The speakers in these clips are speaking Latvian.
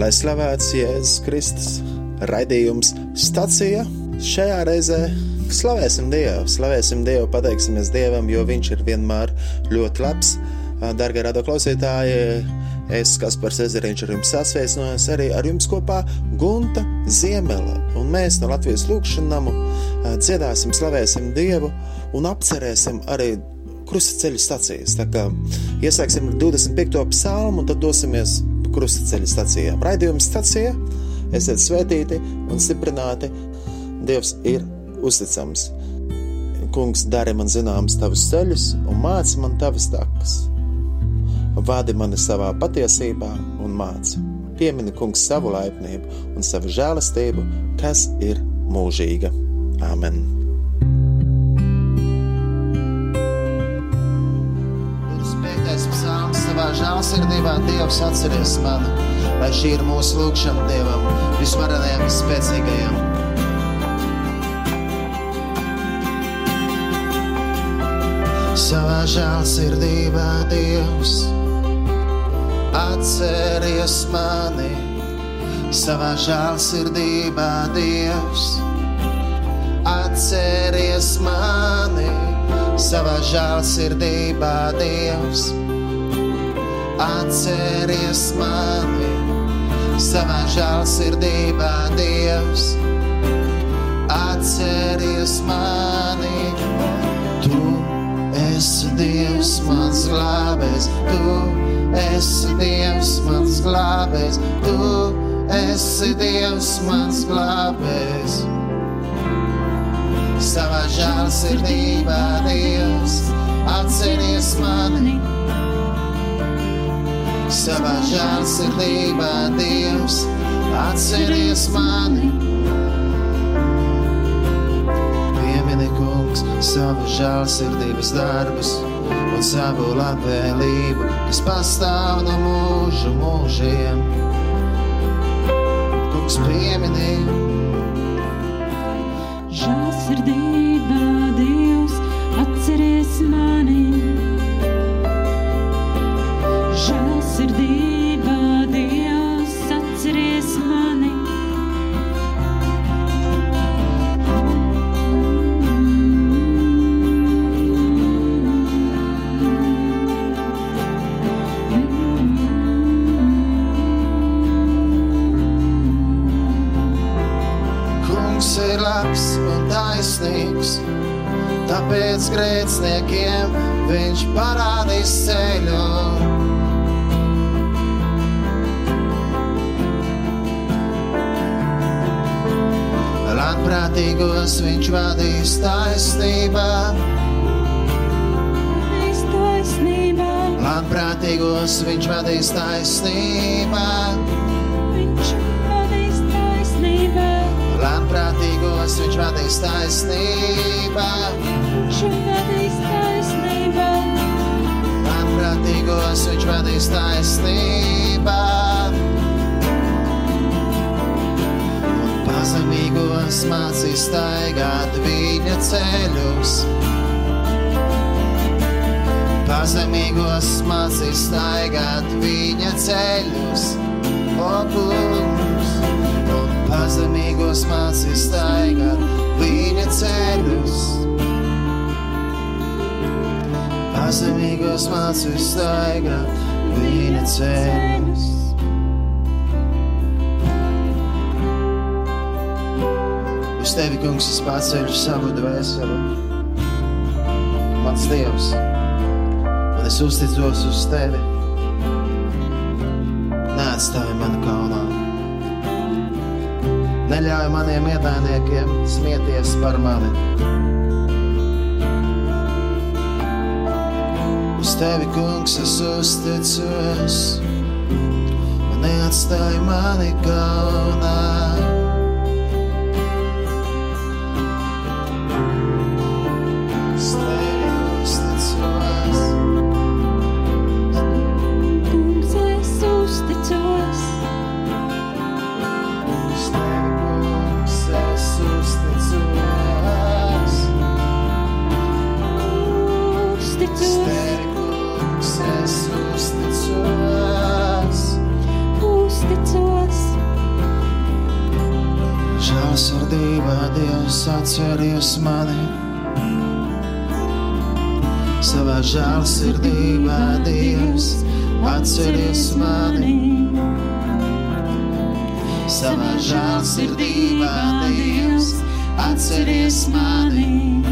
lai slavēts Jēzus Kristus. Raidījums stacija šajā reizē slavēsim Dievu, slavēsim Dievu, pateiksimies Dievam, jo Viņš ir vienmēr ļoti labs. Darbie rado klausītāji, es, Kaspars Ezeriņš, ar jums sasveicinājos arī ar jums kopā Gunta Ziemela. Un mēs no Latvijas lūkšanām dziedāsim, slavēsim Dievu un apcerēsim arī krustaceļu stacijas. Tā kā iesāksim ar 25. psalmu un tad dosimies krustaceļa stacijām. Raidījums stacijā esiet svētīti un stiprināti. Dievs ir uzticams. Kungs, dari man zināmas tavus ceļus un māci man tavas takas. Vādi mani savā patiesībā un māci. Piemini, kungs, savu laipnību un savu žēlastību, kas ir mūžīga. Āmen! Žēlsirdībā Dievs atceries mani, lai šī ir mūsu lūgšana Dievam, visvarenajam, vispēcīgajam. Savā žēlsirdībā Dievs atceries mani, savā žēlsirdībā Dievs atceries mani, savā žēlsirdībā Dievs atceries mani, savā žēlsirdībā Dievs atceries mani. Tu esi Dievs, mans glābējs, tu esi Dievs, mans glābējs, tu esi Dievs, mans glābējs. Savā žēlsirdībā Dievs atceries mani. Savā žēlsirdībā Dievs atceries mani. Piemini, kungs, savu žēlsirdības darbus un savu labvēlību, kas pastāv no mūžu mūžiem. Kungs, piemini, Žēlsirdībā Dievs atceries mani. Tāpēc grēciniekiem viņš parādīs ceļu. Labprātīgos viņš vadīs taisnībā, taisnībā, labprātīgos viņš vadīs taisnībā, viņš vadīs taisnībā, labprātīgos viņš vadīs taisnībā, viņš vadīs taisnībā, labprātīgos viņš vadīs taisnībā. Pazemīgos mācīs staigāt viņa ceļus. Pazemīgos mācīs staigāt viņa ceļus. O, kungs, un pazemīgos mācīs staigāt viņa ceļus. Pazemīgos mācīs staigāt viņa ceļus. Uz tevi, kungs, es paceļu savu dvēseli. Mans dievs, un es uzticos uz tevi. Neatstāj mani kaunā. Neļauj maniem ienaidniekiem smieties par mani. Uz tevi, kungs, es uzticos. Neatstāj mani kaunā. Atceries mani. Savā žēlsirdībā, Dievs, atceries mani. Savā žēlsirdībā, Dievs, atceries mani.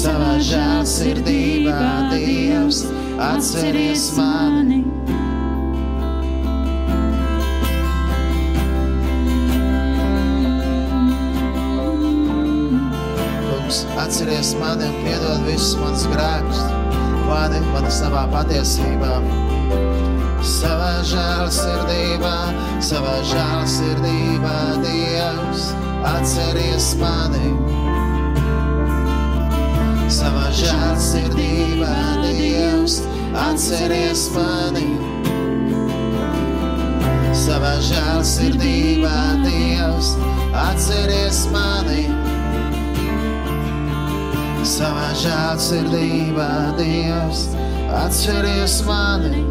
Savā žēlsirdībā, Dievs, atceries mani. Kungs, atceries mani un piedod visus manus grēkus. Vadi mani savā patiesībā. Savā žēlsirdībā, savā žēlsirdībā, Dievs, atceries mani. Savā žēlsirdībā, Dievs, atceries mani. Savā žēlsirdībā, Dievs, atceries mani. Savā žēlsirdībā, Dievs, atceries mani.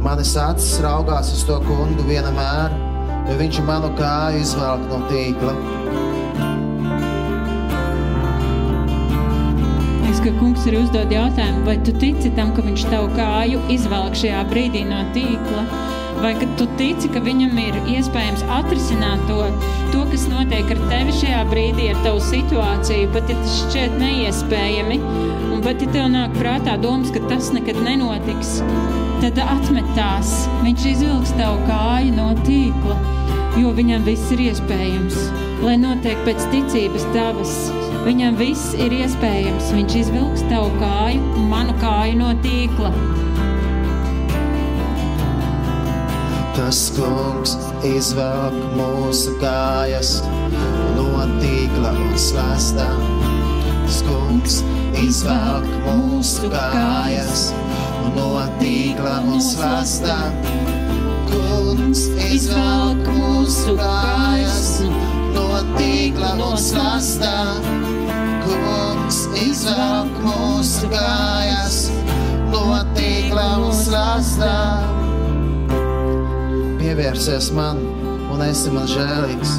Manis acis raugās uz to kungu vienmēr, jo viņš manu kāju izvelk no tīkla. Es, ka kungs ir uzdod jautājumu, vai tu tici tam, ka viņš tavu kāju izvelk šajā brīdī no tīkla, vai ka tu tici, ka viņam ir iespējams atrisināt to, to kas notiek ar tevi šajā brīdī, ar tavu situāciju, pat ja tas šķiet neiespējami, un pat ja tev nāk prātā domas, ka tas nekad nenotiks, tad atmet tās. Viņš izvilks tavu kāju no tīkla, jo viņam viss ir iespējams. Lai notiek pēc ticības tavas, viņam viss ir iespējams. Viņš izvilks tavu kāju, manu kāju no tīkla. Tas kungs izvelk mūsu kājas no tīkla un slēstā. Tas kungs izvelk mūsu kājas no tīkla un slēstā. Kungs izvelk mūsu kājas no tīkla un slēstā. Kungs izvelk mūsu kājas no tīkla un slēstā pievērsies man un esi man žēlīgs.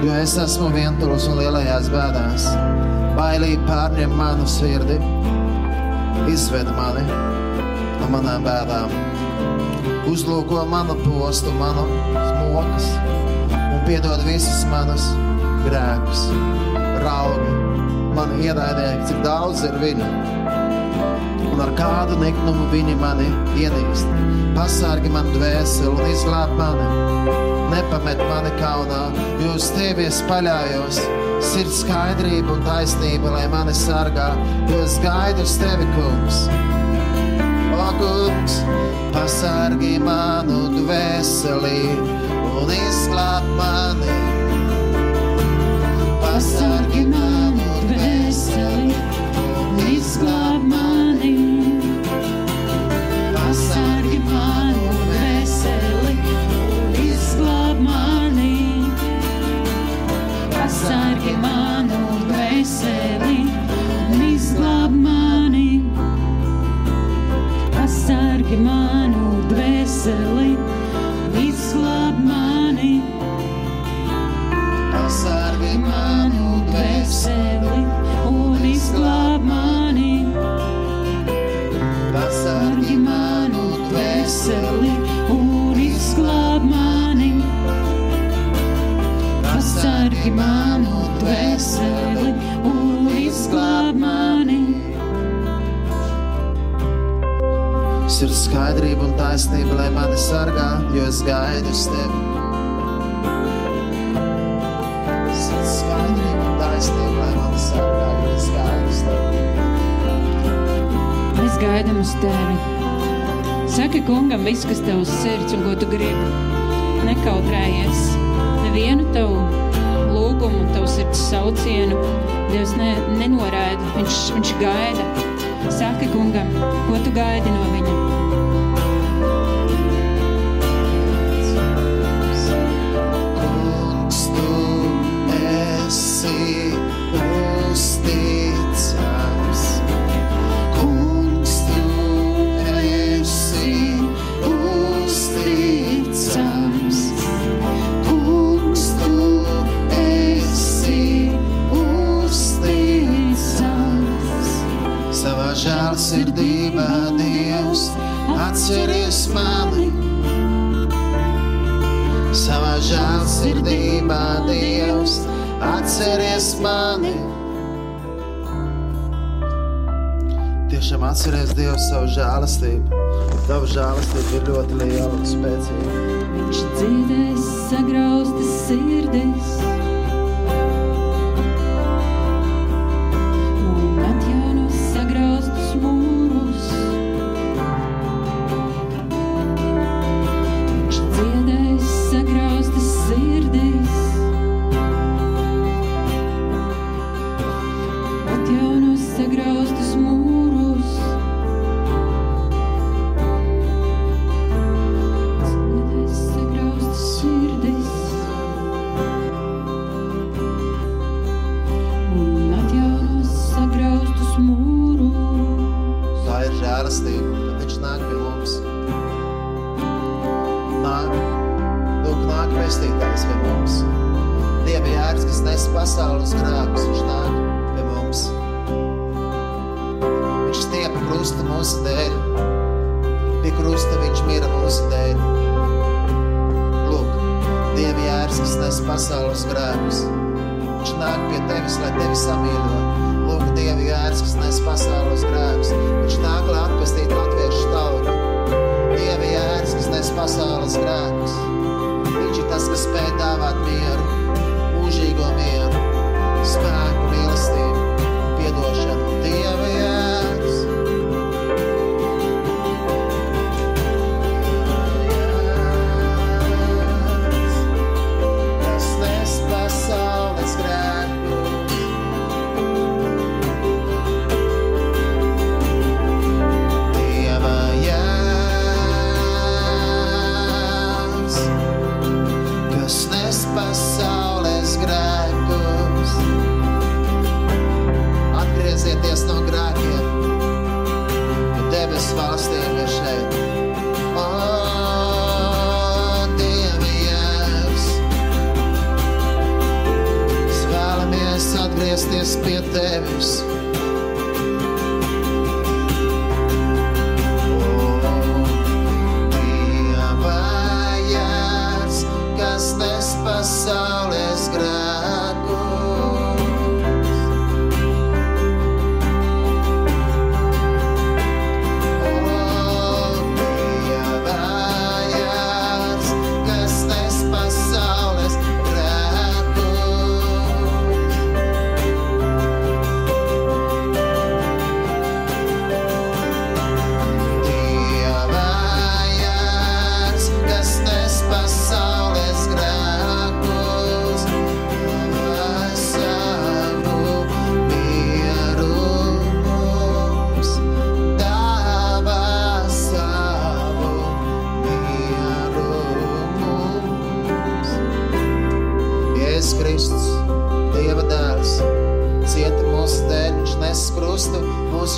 Jo es esmu vientuļs un lielajās bēdās. Bailīgi pārņem manu sirdi, izved mani no manām bēdām. Uzlūko manu postu, manu smokas un piedod visus manus grēkus. Raugi, man ienaidnieki, cik daudz ir viņu un ar kādu niknumu viņi mani ienīst. Pasargi man dvēseli un izglāb mani. Nepamet mani kaunā, jo uz tevi es paļājos. Sirds skaidrība un taisnība, lai mani sargā, jo es gaidu uz tevi, kungs. O, kungs, pasargi manu dvēseli un izglāb mani. Pasargi manu dvēseli uz tevi. Sirds skaidrība un taisnība, lai mani sargā, jo es gaidu uz tevi. Mēs gaidām uz tevi. Saki kungam viss, kas tev uz sirds un ko tu gribi. Nekautrējies. Nevienu tavu lūgumu, tavu sirds saucienu Dievs ne, nenoraida. Viņš, viņš gaida. Saki kungam, ko tu gaidi no viņa. Atceries mani. Savā žēlsirdībā, Dievs, atceries mani. Tiešām atceries Dievs savu žēlastību. Tava žēlastība ir ļoti liela un spēcīga. Viņš dziedēs sagraustas sirdis.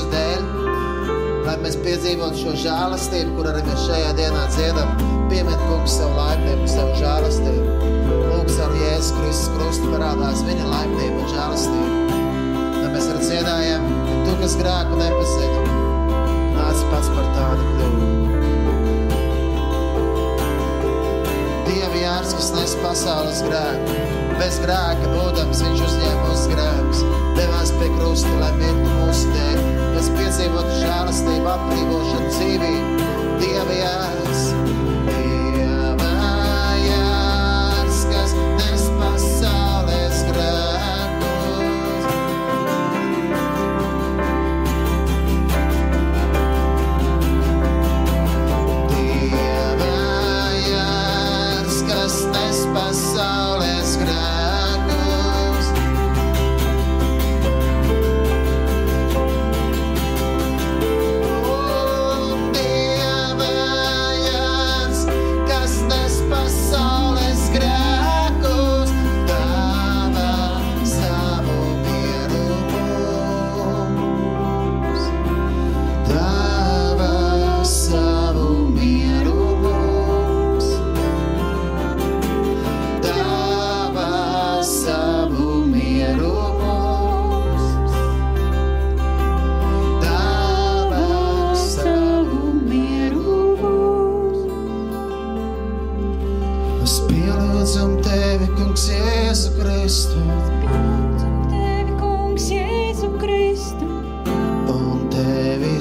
Mūsu dēļ, lai mēs piedzīvotu šo žēlastību, kur arī mēs šajā dienā dziedam, piemet kungs savu laimību, savu žēlastību. Lūk, savu Jēzus Kristus krustu parādās viņa laimību un žēlastību. Lai mēs arī dziedājam, ka tu, kas grēku nepazini, nāc pats par tādu kļuvu. Dieva jārs, kas nes pasaules grēku. Bez grēka būdams, viņš uzņēma mūsu grēkus, devās pie krusta, lai mirtu mūsu dēļ. Mēs piedzīvotu žēlastību, atbrīvošanu, dzīvību. Dieva jārs,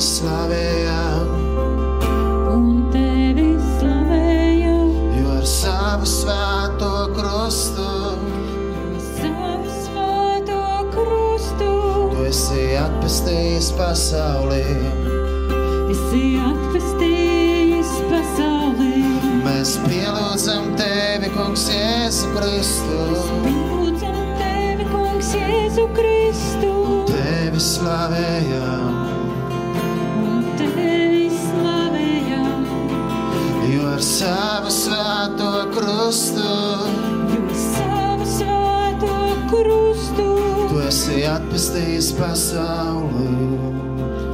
slavējam, atpestījis pasaulī.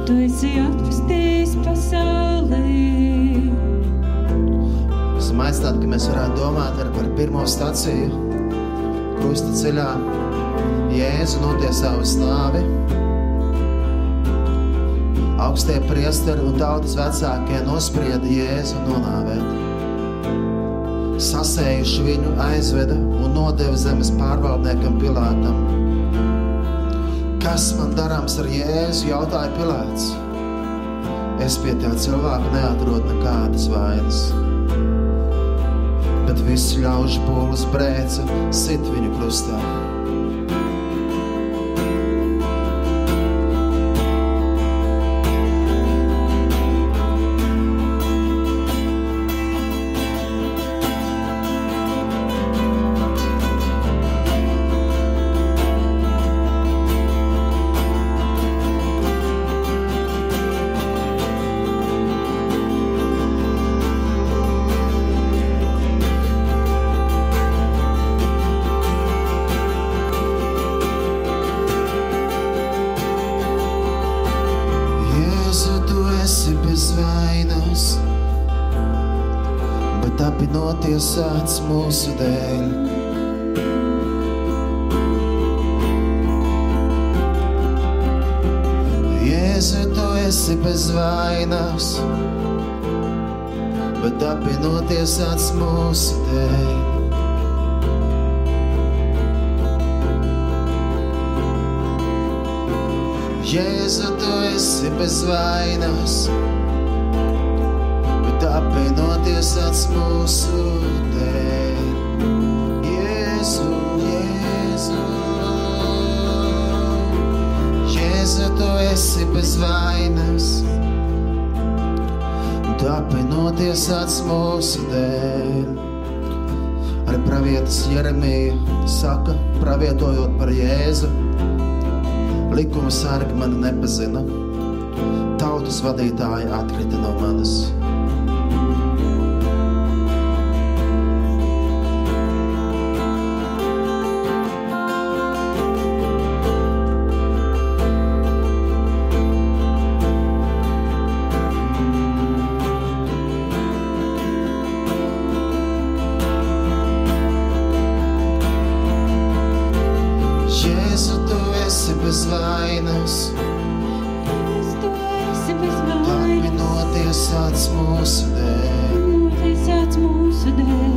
tu esi atvestījis pasaulī. Esmu aicināts, ka mēs varētu domāt arī par pirmo staciju, krusta ceļā. Jēzu notiesā uz nāvi. Augstie priesteri un tautas vecākie nosprieda Jēzu nonāvēt. Sasējuši viņu aizveda un nodeva zemes pārvaldniekam Pilātam. Kas man darāms ar Jēzu? jautāja Pilāts. Es pie tā cilvēka neatrodu nekādas vainas bet viss ļaužu pūlis brēca, sit viņu krustā. Notiesāts mūsu dēļ. Jēzu, tu esi bez vainas, bet abi notiesāts mūsu dēļ. Jēzu, tu esi bez vainas, bet apvienoties ats mūsu dēļ. Esi bez vainas, bet apvienoties ats mūsu dēļ. Arī pravietis Jeremija saka, pravietojot par Jēzu. Likuma sargi mani nepazina, tautas vadītāji atkrita no manis. Bez vainas, vainas, notiesāts mūsu dēļ. notiesāts mūsu dēļ.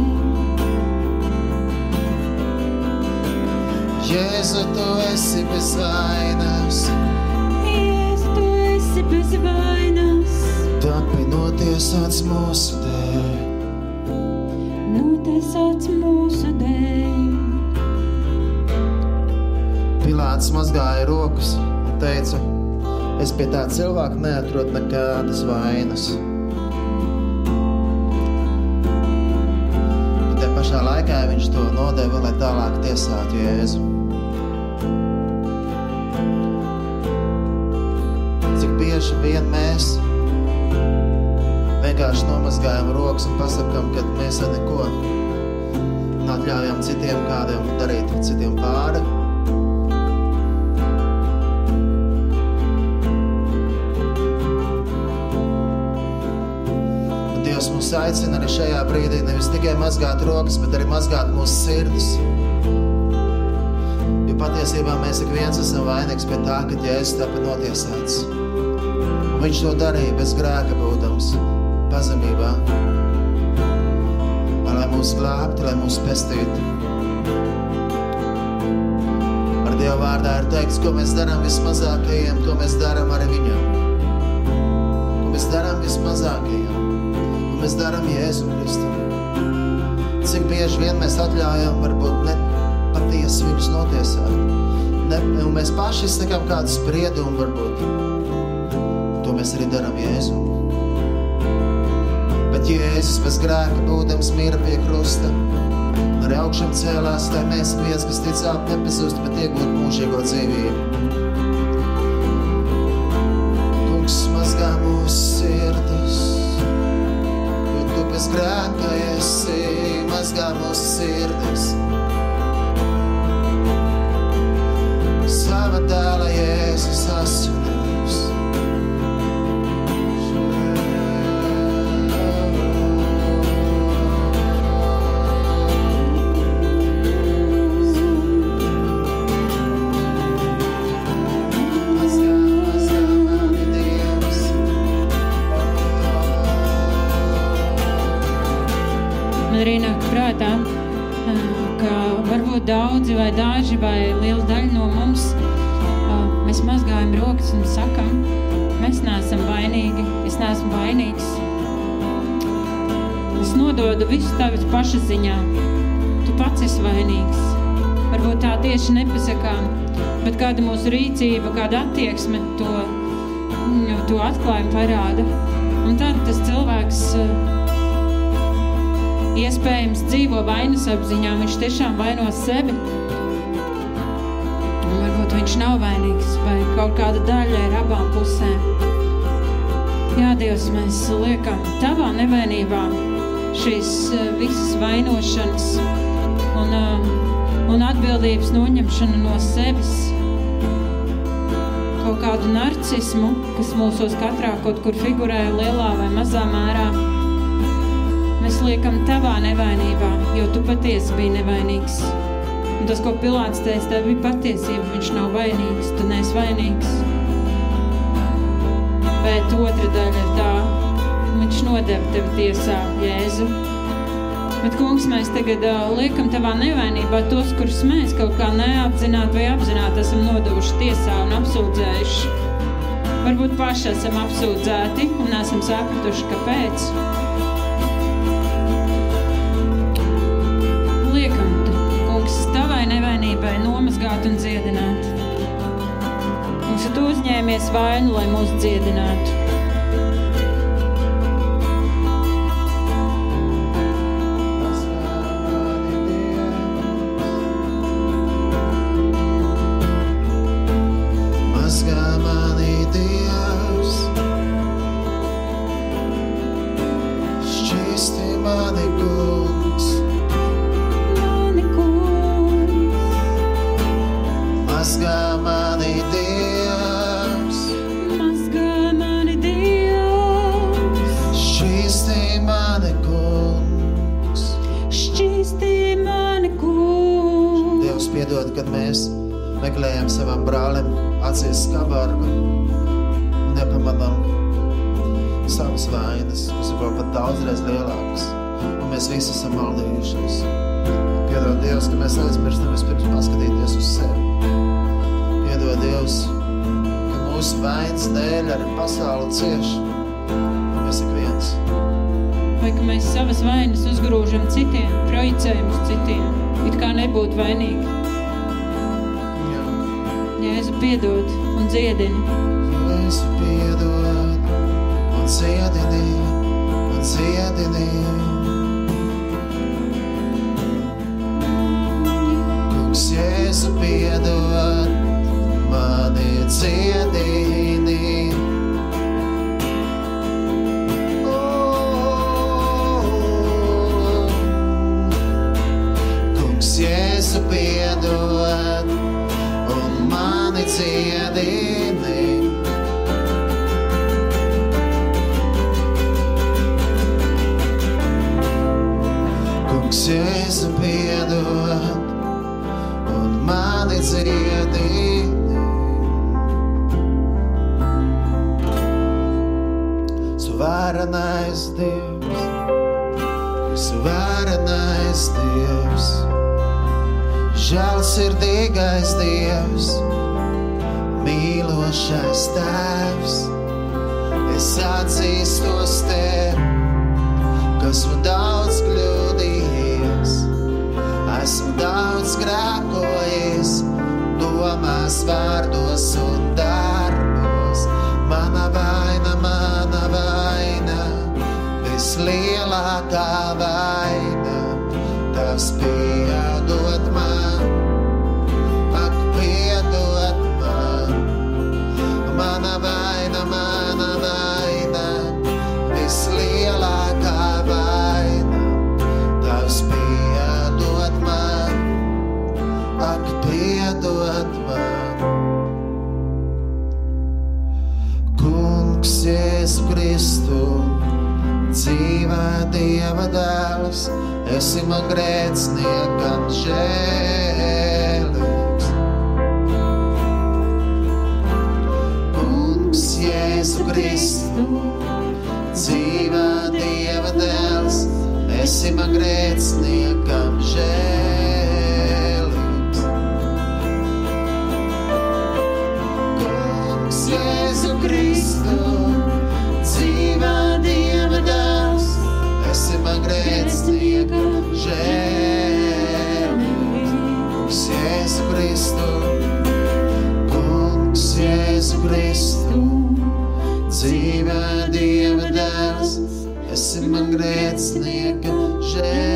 Jēzu, tu esi bez vainas, Jēz, tu esi bez vainas, tavi notiesāts mūsu dēļ. notiesāts mūsu dēļ. Pilārs mazgāja rokas un teica, es pie tā cilvēka neatrodu nekādas vainas. Bet te pašā laikā viņš to nodeva, lai tālāk tiesātu Jēzu. Cik bieži vien mēs vienkārši nomazgājam rokas un pasakām, ka mēs ar neko atļaujam citiem kādiem darīt citiem pāri. Mūs aicina arī šajā brīdī nevis tikai mazgāt rokas, bet arī mazgāt mūsu sirdis. Jo patiesībā mēs ik viens esam vainīgs pie tā, ka Jēzus tāpēc notiesāts. Un viņš to darīja bez grēka būdams, pazemībā. Lai mūs glābtu, lai mūs pestītu. Ar Dievu vārdā ir teikts, ko mēs darām vismazākajiem, to mēs darām arī viņam. mēs darām Jēzu Kristum. Cik bieži vien mēs atļaujam varbūt ne patiesi viņus notiesāt. Ne, un mēs paši izsakām kādu spriedumu varbūt. To mēs arī darām Jēzu. Bet Jēzus bez grēka būdams mīra pie krusta. Un arī augšām cēlās, lai mēs viens, kas ticām, nepazust, bet iegūt mūžīgo dzīvību. Bez grēka esi, mazgā mūsu sirdis. Sava dēla Jēzus asinīs. Un sakam, mēs neesam vainīgi, es neesmu vainīgs. Es nododu visu tavas pašas ziņā. Tu pats esi vainīgs. Varbūt tā tieši nepasakām, bet kāda mūsu rīcība, kāda attieksme to, mm, to atklājumu parāda. Un tad tas cilvēks uh, iespējams dzīvo vainas apziņā, viņš tiešām vaino sevi. Viņš nav vainīgs, vai kaut kāda daļa ir abām pusēm. Jā, Dievs, mēs liekam tavā nevainībā šīs eh, visas vainošanas un, eh, un atbildības noņemšanu no sevis. Kaut kādu narcismu, kas mūsos katrā kaut kur figurē lielā vai mazā mērā. Mēs liekam tavā nevainībā, jo tu patiesi biji nevainīgs. Un tas, ko Pilārs teica, tā bija patiesība. Viņš nav vainīgs, tu neesi vainīgs. Bet otra daļa ir tā, viņš nodeva tevi tiesā, Jēzu. Bet, kungs, mēs tagad uh, liekam tavā nevainībā tos, kurus mēs kaut kā neapzināti vai apzināti esam nodevuši tiesā un apsūdzējuši. Varbūt paši esam apsūdzēti un esam sapratuši, kāpēc. Nomazgāt un dziedināt. Kungs, tu uzņēmies vainu, lai mūs dziedinātu. Daudzreiz lielākas. Un mēs visi esam maldījušies. Piedod Dievs, ka mēs aizmirstam vispirms paskatīties uz sevi. Piedod Dievs, ka mūsu vainas dēļ arī pasauli cieš. Mēs ik viens. Vai ka mēs savas vainas uzgrūžam citiem, projicējam uz citiem, it kā nebūtu vainīgi. Jā. Jēzu piedod un dziedini. Jēzu piedod un ciedini, un ciedini. Kungs Jēzu piedod, mani ciedini. Oh. Kungs Jēzu piedod, un mani ciedini. Svarenais Dievs, svarenais Dievs, žēlsirdīgais Dievs, mīlošais Tēvs. Es atzīstos Tev, kas man daudz. atklātā vaina, tas pie. Dievs, esi man grēciniekam žēlīgs. Kungs, Jēzu Kristu, dzīvā Dieva dēls, esi man grēciniekam žēlīgs. evangeliju. Jēzu Kristu, kungs, Jēzu Kristu, dzīvē Dieva dēls, esi man grēcnieka žēl.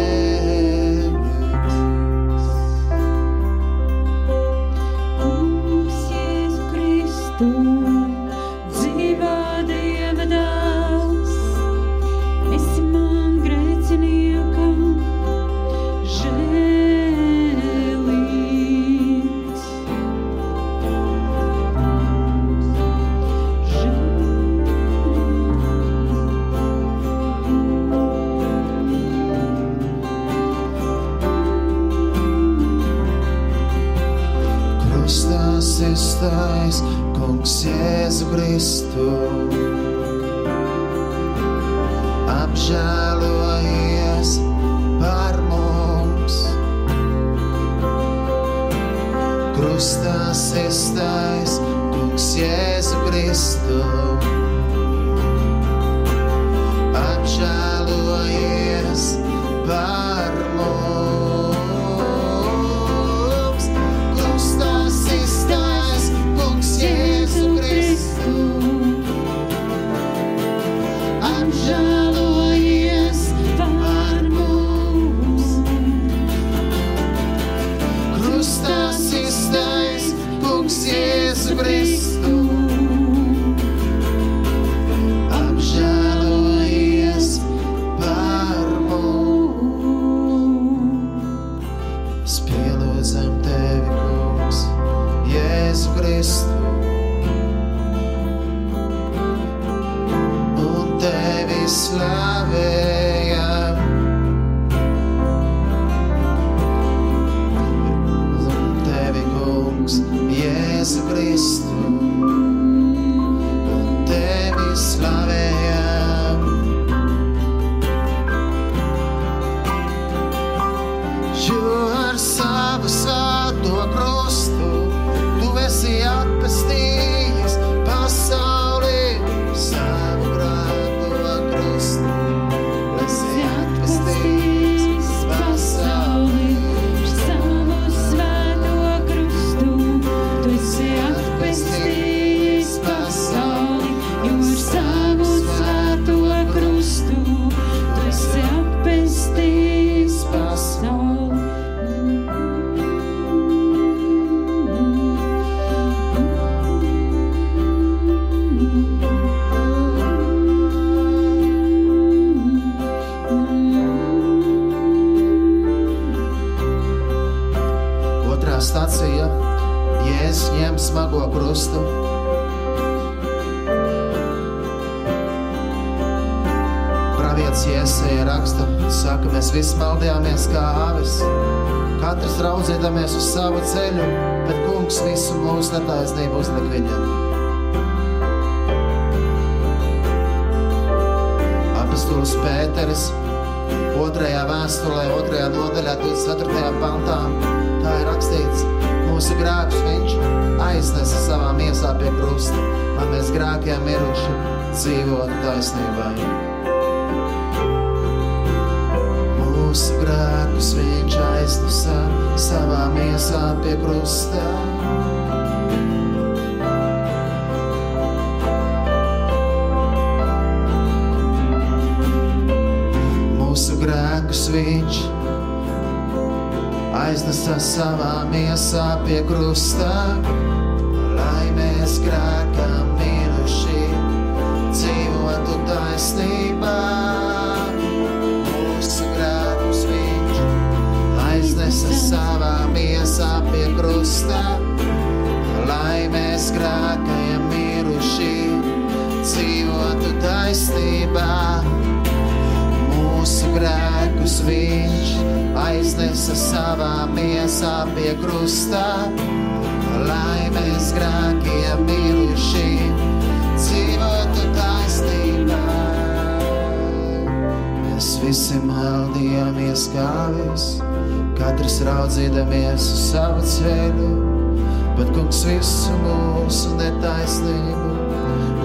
Lai mēs grēkam miruši dzīvotu taisnībā. Mūsu grēkus viņš aiznesa savā miesā pie krusta, lai mēs grēkajam miruši dzīvotu taisnībā. Mūsu grēkus viņš aiznesa savā miesā pie krusta, lai mēs grēkiem miruši dzīvotu taisnībā. Mēs visi maldījāmies kāvis, katrs raudzīdamies uz savu ceļu, bet kungs visu mūsu netaisnību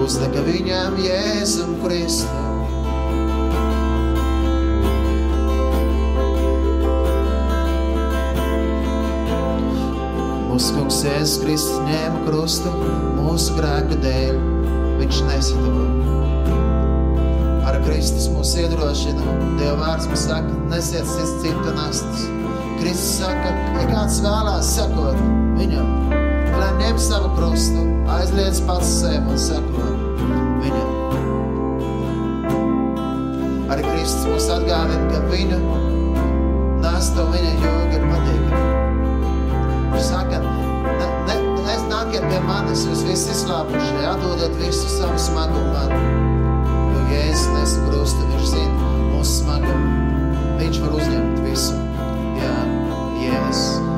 uzlika viņam Jēzum Kristu. Mūsu kungs Jēzus Kristus ņēma krustu mūsu grēku dēļ. Viņš nesadeva. Ar Kristus mūs iedrošina. Dieva vārds mums saka, nesiet citu nastas. Kristus saka, ja kāds vēlās sakot viņam, lai ņem savu krustu, aizliedz pats sev un sako viņam. Arī Kristus mums atgādina, ka viņa nasta un viņa jūga ir patīkama. Ne, nākiet pie manis, jūs visi izslāpušie, atdodiet visu savu smagumu man. Jo Jēzus nes krustu, viņš zina mūsu smagumu. Viņš var uzņemt visu. Jā, Jēzus, Kristu,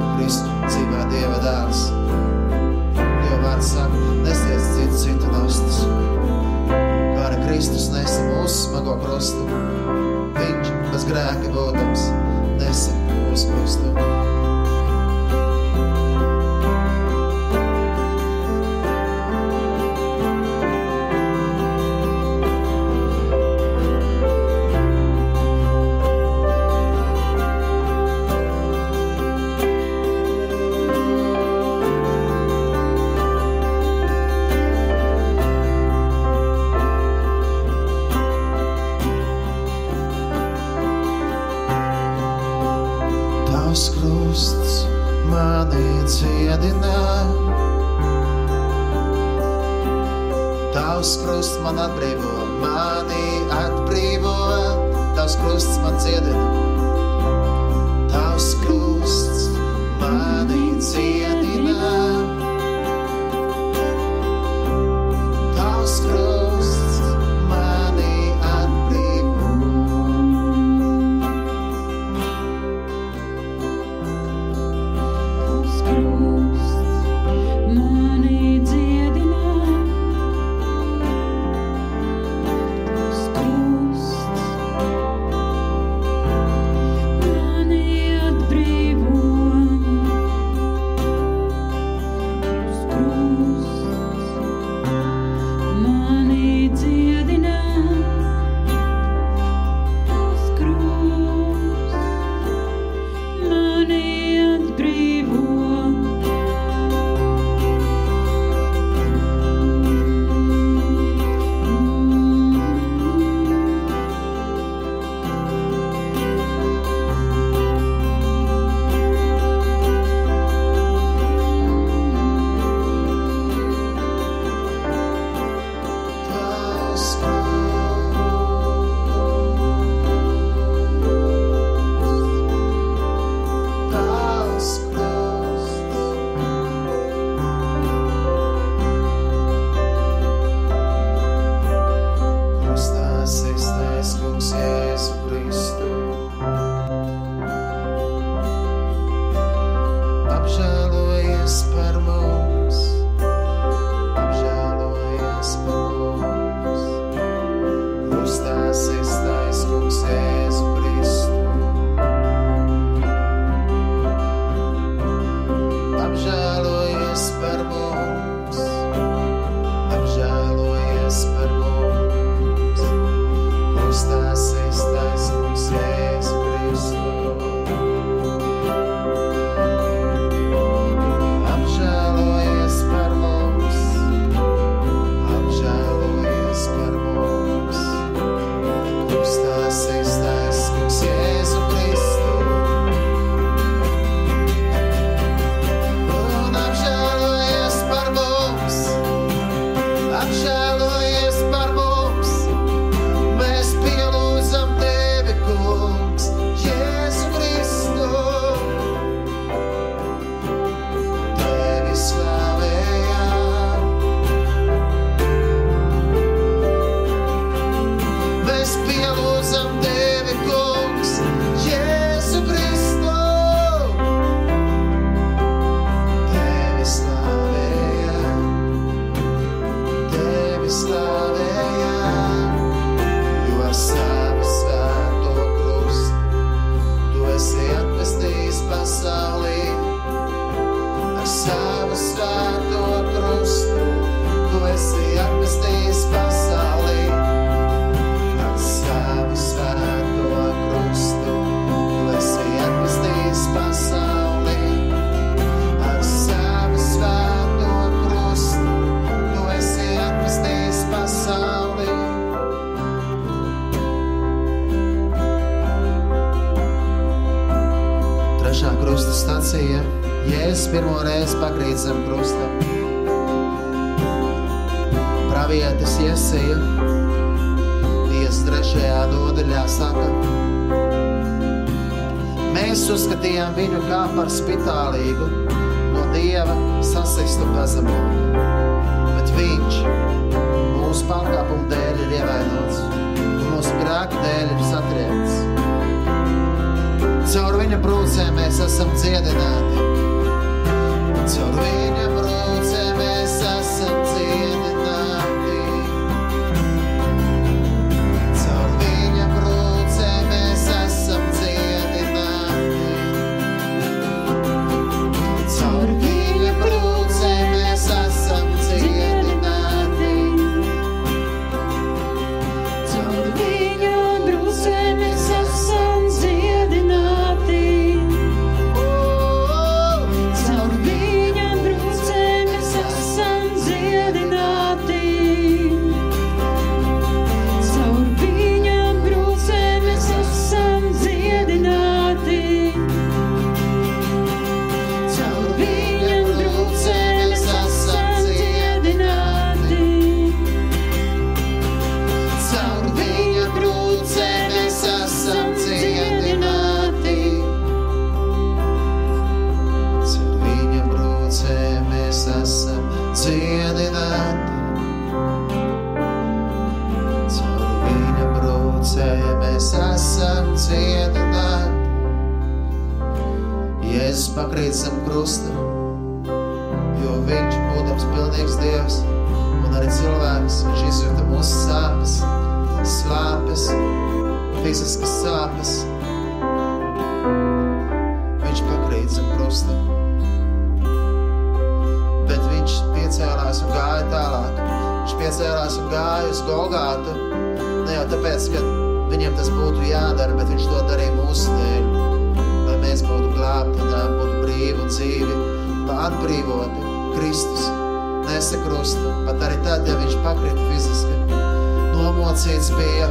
Nomocīts bija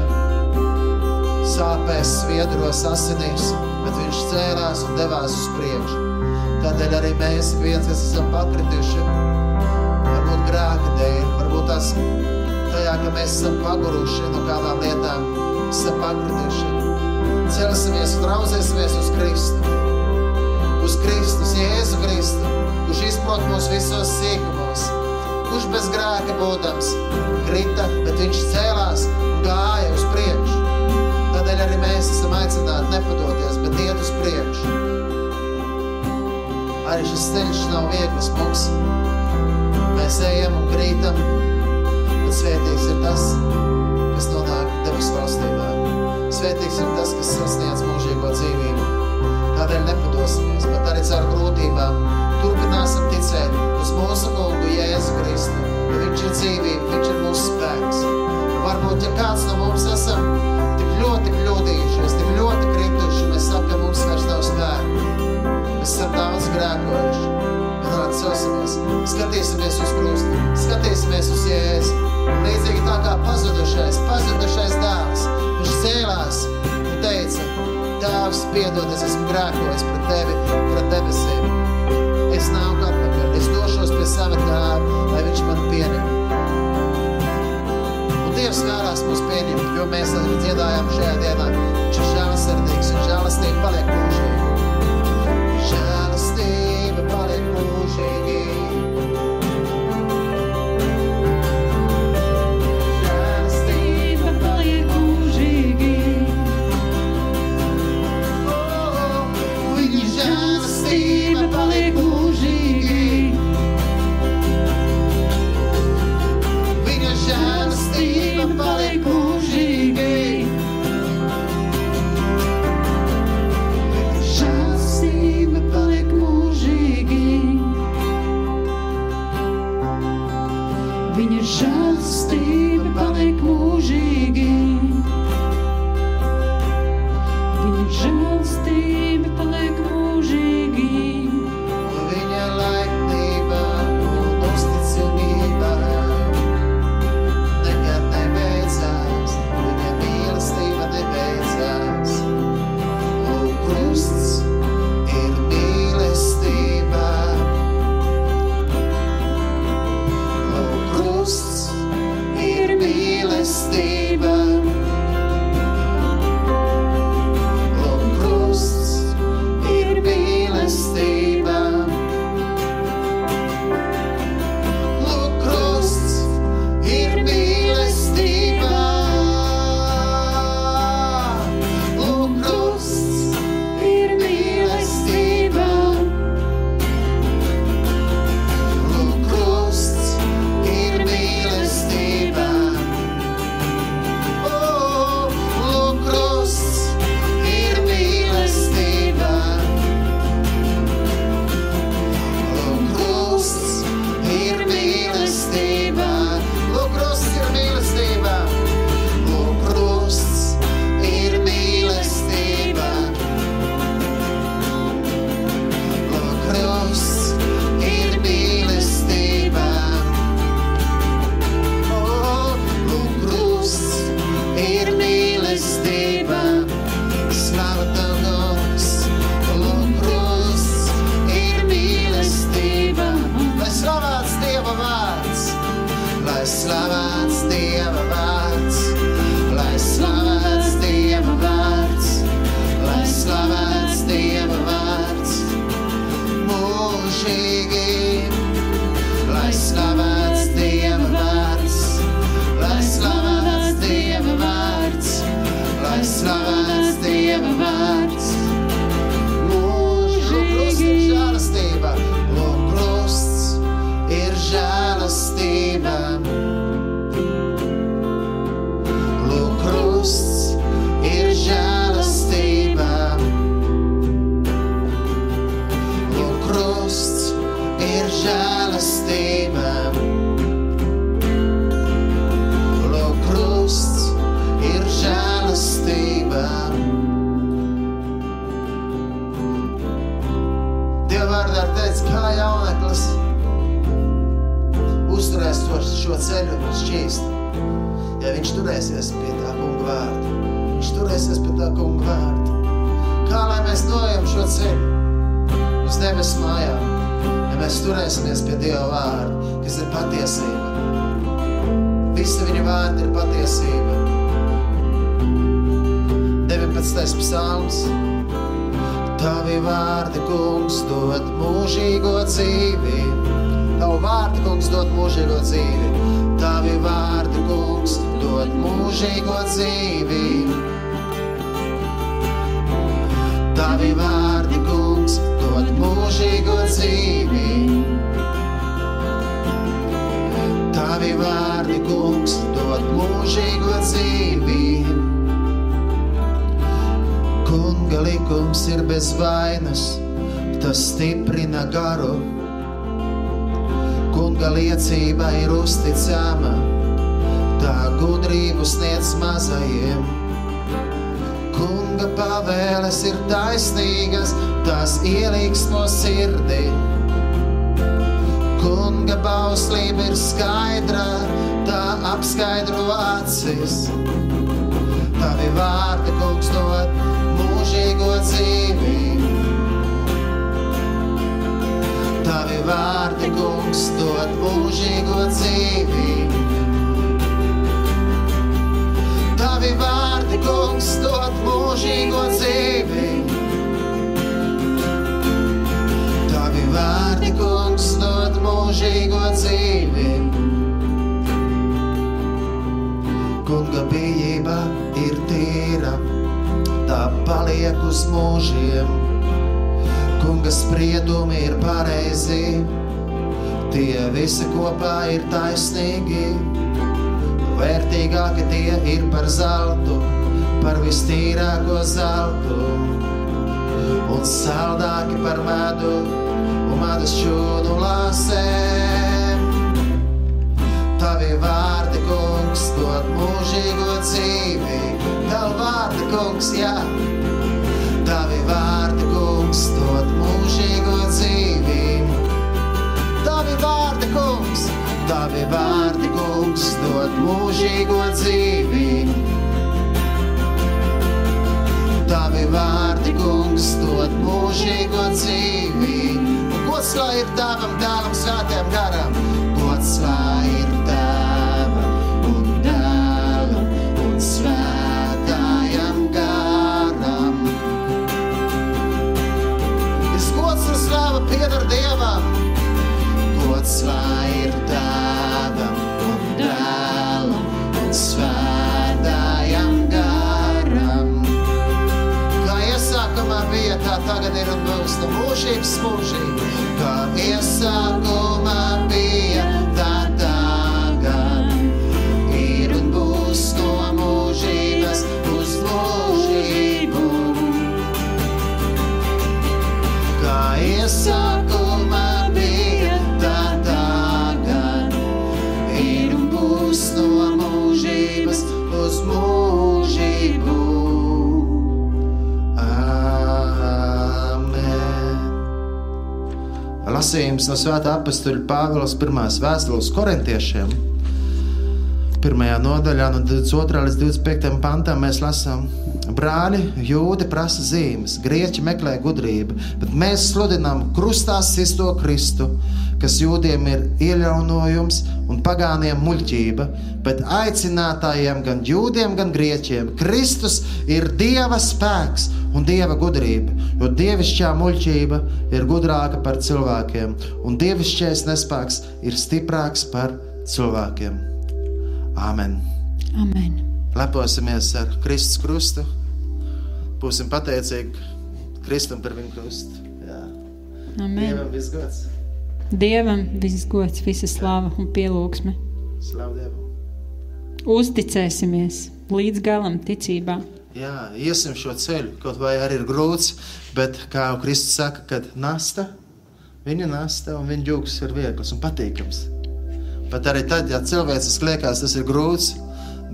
sāpēs, sviedros, asinīs, bet viņš cēlās un devās uz priekšu. Tādēļ arī mēs, viens, kas esam pakrituši, varbūt grēka dēļ, varbūt tas tajā, ka mēs esam paguruši no kādām lietām, esam pakrituši. Celsimies un raudzēsimies uz Kristu. Uz Kristus, Jēzu Kristu, kurš izprot mūs visos sīkumos, kurš bez grēka būdams krita, bet viņš cēlās gāja uz priekšu. Tādēļ arī mēs esam aicināti nepadoties, bet iet uz priekšu. Arī šis ceļš nav viegls mums. Mēs ejam un krītam, bet svētīgs ir tas, kas nonāk debesu valstībā. Svētīgs ir tas, kas sasniedz mūžīgo dzīvību. Tādēļ nepadosimies, bet arī caur grūtībām turpināsim ticēt uz mūsu kungu Jēzu Kristu. Viņš ir dzīvība, viņš ir mūsu spēks. Varbūt, ja kāds no mums esam tik ļoti kļūdījušies, tik ļoti krituši, mēs sakam, ka mums vairs nav spēku. Mēs esam daudz grēkojuši. Vienāk celsimies, skatīsimies uz krustu, skatīsimies uz Jēzu. Līdzīgi tā kā pazudušais, pazudušais dēls, viņš cēlās un teica, Tēvs, piedod, es esmu grēkojis pret tevi, pret debesīm. Es nāku atpakaļ, es došos pie sava tēva, lai viņš mani pieņem. Un Dievs vēlās mūs pieņemt, jo mēs arī dziedājām šajā dienā. Viņš ir žēlasirdīgs un žēlastība paliek mūžīgi. Pie Dieva vārda, kas ir patiesība. Visi viņa vārdi ir patiesība. 19. psalms. Tavi vārdi, kungs, dod mūžīgo dzīvi. Tavu vārdu, kungs, dod mūžīgo dzīvi. Tavi vārdi, kungs, dod mūžīgo dzīvi. Tavi vārdi, kungs, dod mūžīgo dzīvi. Tavi vārdi, kungs, dod mūžīgo dzīvi. Kunga likums ir bez vainas, tas stiprina garu. Kunga liecība ir uzticama, tā gudrību sniedz mazajiem. Kunga pavēles ir taisnīgas, tās ieliks no sirdī. Kunga bauslība ir skaidra, tā apskaidro acis. Tavi vārdi, kungs, dod mūžīgo dzīvi. Tavi vārdi, kungs, dod mūžīgo dzīvi. Tavi vārdi, kungs, dod mūžīgo dzīvi. Tavi vārdi, kungs, dod mūžīgo dzīvi. Kunga bijība ir tīra, tā paliek uz mūžiem. Kunga spriedumi ir pareizi, tie visi kopā ir taisnīgi. Vērtīgāki tie ir par zeltu, par vistīrāko zeltu. Un saldāki par medu un medus šūnu lāsēm. Tavi vārdi, kungs, dod mūžīgo dzīvi. Tavi vārdi, kungs, jā. Tavi vārdi, kungs, dod mūžīgo dzīvi. Tavi vārdi, kungs, tavi vārdi, kungs, dod mūžīgo dzīvi. Vārdi, kungs, dod mūžīgo dzīvi. Un Gods lai ir tavam dēlam, svētiem garam. Gods lai ir tavam un dēlam un svētājam garam. Es gods un slava pieder Dievam. Gods lai ir un būs no mūžības mūžīgi. Kā iesākumā Lasījums no Svētā apakstuļa Pāvils pirmās vēstules korintiešiem. Pirmajā nodaļā, no 22. līdz 25. pantam, mēs lasām, brāļi, jūdi prasa zīmes, grieķi meklē gudrību, bet mēs sludinām krustā sisto Kristu, kas jūdiem ir iejaunojums un pagāniem muļķība, bet aicinātājiem, gan jūdiem, gan grieķiem, Kristus ir Dieva spēks un Dieva gudrība, jo dievišķā muļķība ir gudrāka par cilvēkiem, un dievišķais nespēks ir stiprāks par cilvēkiem. Āmen! Amen. Leposimies ar Kristus krustu. Būsim pateicīgi Kristum par viņu krustu. Jā. Amen. Dievam viss gods. Dievam viss gods, visa slava un pielūgsme. Uzticēsimies, līdz galam ticībā. Jā, iesim šo ceļu, kaut vai arī ir grūts, bet kā jau Kristus saka, kad nasta, viņa nasta un viņa jūgs ir viegls un patīkams. Pat arī tad, ja cilvēciski liekas, tas ir grūts,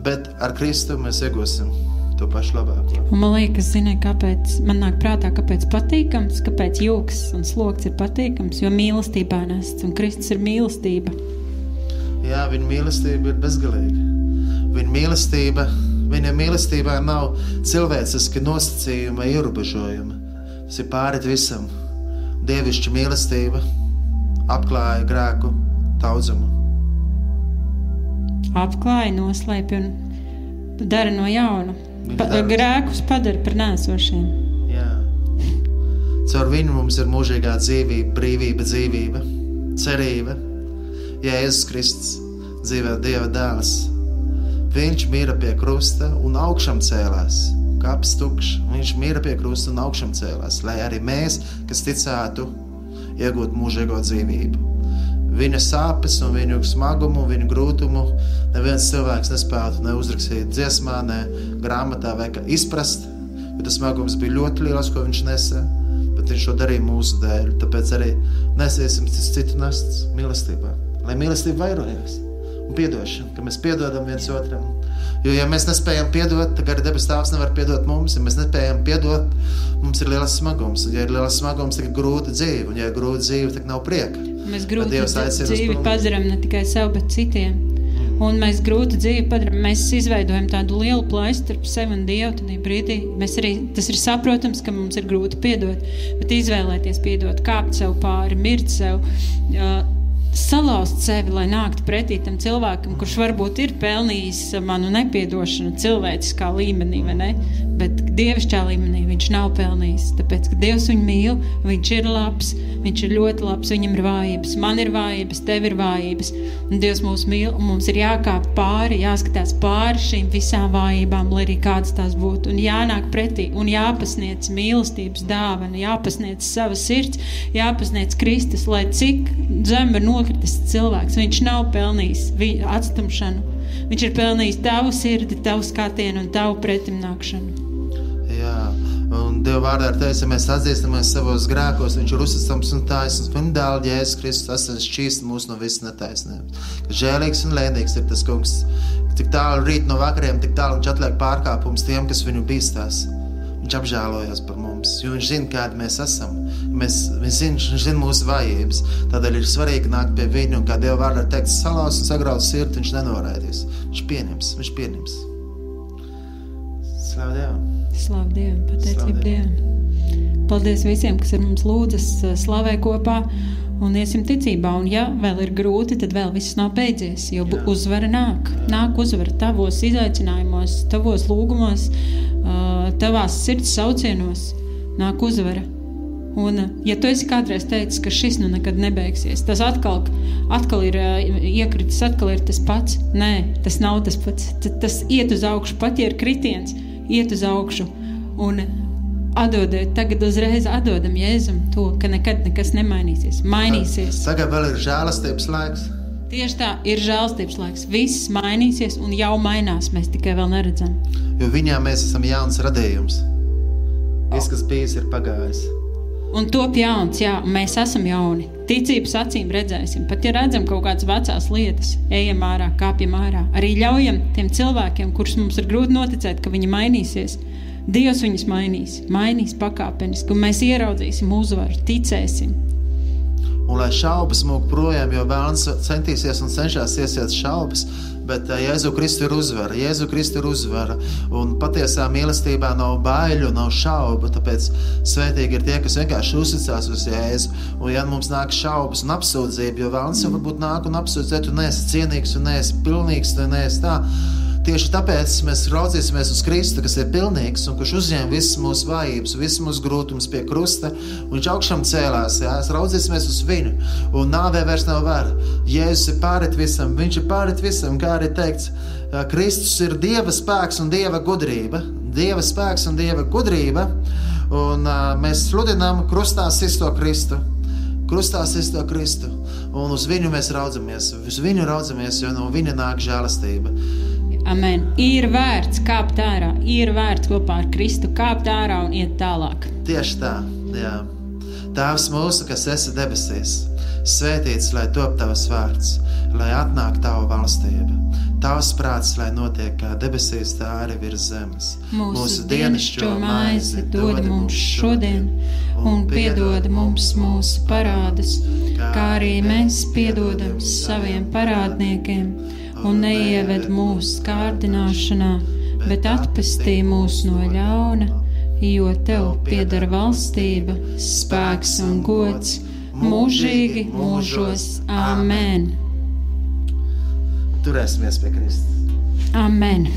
bet ar Kristu mēs iegūsim to pašu labāko. Un man liekas, zini, kāpēc man nāk prātā, kāpēc patīkams, kāpēc jūgs un sloks ir patīkams, jo mīlestībā nests un Kristus ir mīlestība. Jā, viņa mīlestība ir bezgalīga. Viņa mīlestība, viņa mīlestībā nav cilvēciska nosacījuma, ierobežojuma. Tas ir pāri visam. Dievišķa mīlestība apklāja grēku daudzumu. Apklāja, noslēpj un dara no jauna. Pa, grēkus padara par nēsošiem. Jā. Caur viņu mums ir mūžīgā dzīvība, brīvība, dzīvība, cerība. Jēzus Kristus dzīvē Dieva dēls. Viņš mīra pie krusta un augšām cēlās. Kaps tukšs, viņš mīra pie krusta un augšām cēlās, lai arī mēs, kas ticētu, iegūtu mūžīgo dzīvību. Viņa sāpes, un viņu smagumu, viņu grūtumu neviens cilvēks nespētu ne uzrakstīt dziesmā, ne grāmatā, vai izprast. Tas smagums bija ļoti liels, ko viņš nesa, bet viņš to darīja mūsu dēļ. Tāpēc arī nesiesim citu nestas mīlestībā, lai mīlestība vairojās un piedošana, ka mēs piedodam viens otram. Jo, ja mēs nespējam piedot, tad arī debes Tēvs nevar piedot mums. Ja mēs nespējam piedot, mums ir liels smagums. Un, ja ir liels smagums, tad ir grūta dzīve. Un, ja ir grūta dzīve, tad nav prieka. Mēs grūti dzīvi padarām ne tikai sev, bet citiem. Un mēs grūti dzīvi padarām. Mēs izveidojam tādu lielu plaisu starp sevi un Dievu. Tad brīdī mēs arī tas ir saprotams, ka mums ir grūti piedot, bet izvēlēties piedot, kāpt sev pāri, mirt sev. Uh, Salauzt sevi, lai nāktu pretī tam cilvēkam, kurš varbūt ir pelnījis manu nepiedošanu cilvēciskā līmenī? Bet dievišķā līmenī viņš nav pelnījis. Tāpēc, ka Dievs viņu mīl, viņš ir labs, viņš ir ļoti labs, viņam ir vājības, man ir vājības, tev ir vājības. Un Dievs mūs mīl, un mums ir jākāp pāri, jāskatās pāri šīm visām vājībām, lai arī kādas tās būtu. Un jānāk pretī, un jāpasniedz mīlestības dāvana, jāpasniedz sava sirds, jāpasniedz Kristus, lai cik zem ir nokritis cilvēks, viņš nav pelnījis atstumšanu. Viņš ir pelnījis tavu sirdi, tavu skatienu un tavu pretimnākšanu. Jā, un Dieva vārdā ir teiks, ja mēs atzīstamies savos grēkos, Viņš ir uzticams un taisnīgs. Viņa dēls, Jēzus Kristus, tas ir šķīst mūs no visas netaisnības. Žēlīgs un lēnīgs ir tas kungs. Tik tālu rīt no vakariem, tik tālu viņš atliek pārkāpumus tiem, kas viņu bīstās. Viņš apžēlojas par mums, jo viņš zina, kādi mēs esam. Mēs, viņš, zina, viņš zina mūsu vājības. Tādēļ ir svarīgi nākt pie viņa un, kā Dieva vārdā ir teikts, salās un sagraut sirdi. Viņš nenoraidīs. Viņš pieņems, viņš pieņems. Slavu Dievam! Slavu Dievam, pateicību Dievam. Paldies visiem, kas ar mums lūdzas, slavē kopā un iesim ticībā. Un, ja vēl ir grūti, tad vēl viss nav beidzies, jo Jā. uzvara nāk. Nāk uzvara tavos izaicinājumos, tavos lūgumos, ā, tavās sirds saucienos. Nāk uzvara. Un, ā, ja tu esi kādreiz teicis, ka šis nu nekad nebeigsies, tas atkal, atkal ir iekritis, atkal ir tas pats. Nē, tas nav tas pats. Tas iet uz augšu, pat ja ir kritiens, iet uz augšu. Un atdodiet, tagad uzreiz atdodam Jēzum to, ka nekad nekas nemainīsies. Mainīsies. Tagad vēl ir žēlastības laiks. Tieši tā ir žēlstības laiks. Viss mainīsies un jau mainās. Mēs tikai vēl neredzam. Jo viņā mēs esam jauns radījums. Viss, kas bijis, ir pagājis. Un top jauns, jā, mēs esam jauni. Ticības acīm redzēsim, pat ja redzam kaut kādas vecas lietas, ejam ārā, kāpjam ārā. Arī ļaujam tiem cilvēkiem, kurus mums ir grūti noticēt, ka viņi mainīsies. Dievs viņus mainīs, mainīs pakāpeniski, un mēs ieraudzīsim uzvaru, ticēsim. Un lai šaubas mūk projām, jo vēlams centīsies un cenšas iesiet šaubas, bet eh, Jēzu Kristu ir uzvara. Jēzu Kristu ir uzvara. Un patiesā mīlestībā nav baiļu, nav šaubu. Tāpēc svētīgi ir tie, kas vienkārši uzticās uz Jēzu. Un ja mums nāk šaubas un apsūdzība, jo vēlams jau varbūt nāk un apsūdz, ja tu neesi cienīgs un neesi pilnīgs, tu neesi tā. Tieši tāpēc mēs raudzīsimies uz Kristu, kas ir pilnīgs un kurš uzņēma visas mūsu vājības, visas mūsu grūtumus pie krusta. Viņš augšām cēlās, jā, raudzīsimies uz viņu, un nāvē vairs nav vara. Jēzus ir pārit visam, viņš ir pārit visam, kā arī teikts, Kristus ir Dieva spēks un Dieva gudrība. Dieva spēks un Dieva gudrība, un uh, mēs sludinām krustā sisto Kristu. Krustā sisto Kristu, un uz viņu mēs raudzamies, uz viņu raudzamies, jo no viņa nāk žēlastība. Amen. Ir vērts kāpt ārā, ir vērts kopā ar Kristu kāpt ārā un iet tālāk. Tieši tā, jā. Tēvs mūsu, kas esi debesīs, svētīts lai top tavs vārds, lai atnāk tava valstība. Tavs prāts, lai notiek kā debesīs, tā arī virs zemes. Mūsu dienascho maizi dod mums šodien, un piedod mums mūsu parādus, kā arī mēs piedodam saviem parādniekiem, un neieved mūsu kārdināšanā, bet atpestī mūs no ļauna, jo tev pieder valstība, spēks un gods mūžīgi mūžos. Amen! Turēsimies pie Kristus. Amen!